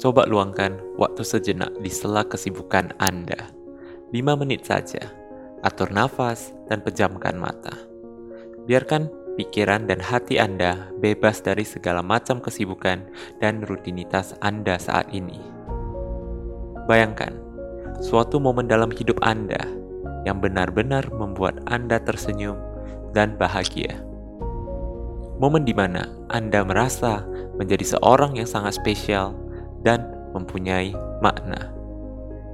coba luangkan waktu sejenak di sela kesibukan Anda. 5 menit saja, atur nafas dan pejamkan mata. Biarkan pikiran dan hati Anda bebas dari segala macam kesibukan dan rutinitas Anda saat ini. Bayangkan, suatu momen dalam hidup Anda yang benar-benar membuat Anda tersenyum dan bahagia momen di mana Anda merasa menjadi seorang yang sangat spesial dan mempunyai makna.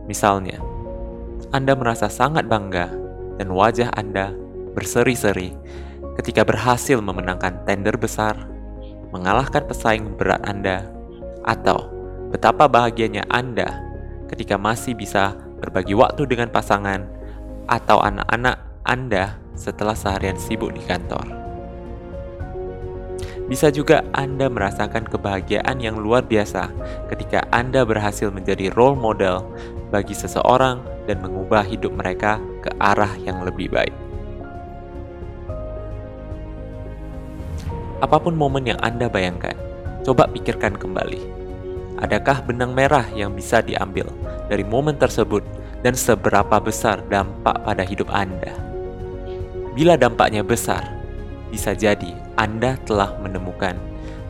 Misalnya, Anda merasa sangat bangga dan wajah Anda berseri-seri ketika berhasil memenangkan tender besar, mengalahkan pesaing berat Anda, atau betapa bahagianya Anda ketika masih bisa berbagi waktu dengan pasangan atau anak-anak Anda setelah seharian sibuk di kantor. Bisa juga Anda merasakan kebahagiaan yang luar biasa ketika Anda berhasil menjadi role model bagi seseorang dan mengubah hidup mereka ke arah yang lebih baik. Apa pun momen yang Anda bayangkan, coba pikirkan kembali. Adakah benang merah yang bisa diambil dari momen tersebut dan seberapa besar dampak pada hidup Anda? Bila dampaknya besar, bisa jadi anda telah menemukan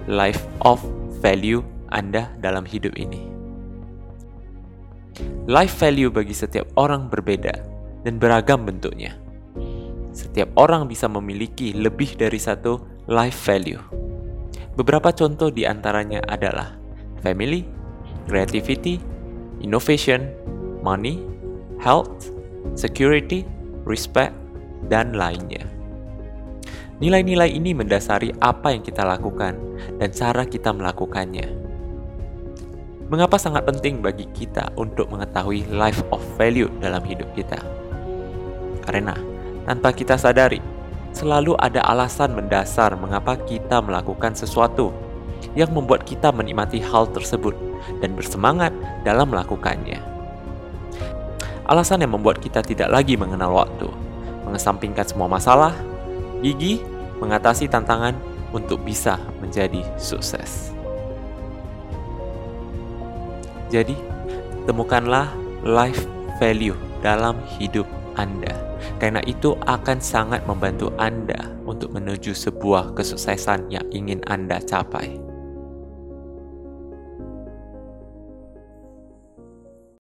life of value Anda dalam hidup ini. Life value bagi setiap orang berbeda dan beragam bentuknya. Setiap orang bisa memiliki lebih dari satu life value. Beberapa contoh di antaranya adalah family, creativity, innovation, money, health, security, respect, dan lainnya. Nilai-nilai ini mendasari apa yang kita lakukan dan cara kita melakukannya. Mengapa sangat penting bagi kita untuk mengetahui life of value dalam hidup kita? Karena tanpa kita sadari, selalu ada alasan mendasar mengapa kita melakukan sesuatu yang membuat kita menikmati hal tersebut dan bersemangat dalam melakukannya. Alasan yang membuat kita tidak lagi mengenal waktu, mengesampingkan semua masalah, gigi mengatasi tantangan untuk bisa menjadi sukses. Jadi, temukanlah life value dalam hidup Anda, karena itu akan sangat membantu Anda untuk menuju sebuah kesuksesan yang ingin Anda capai.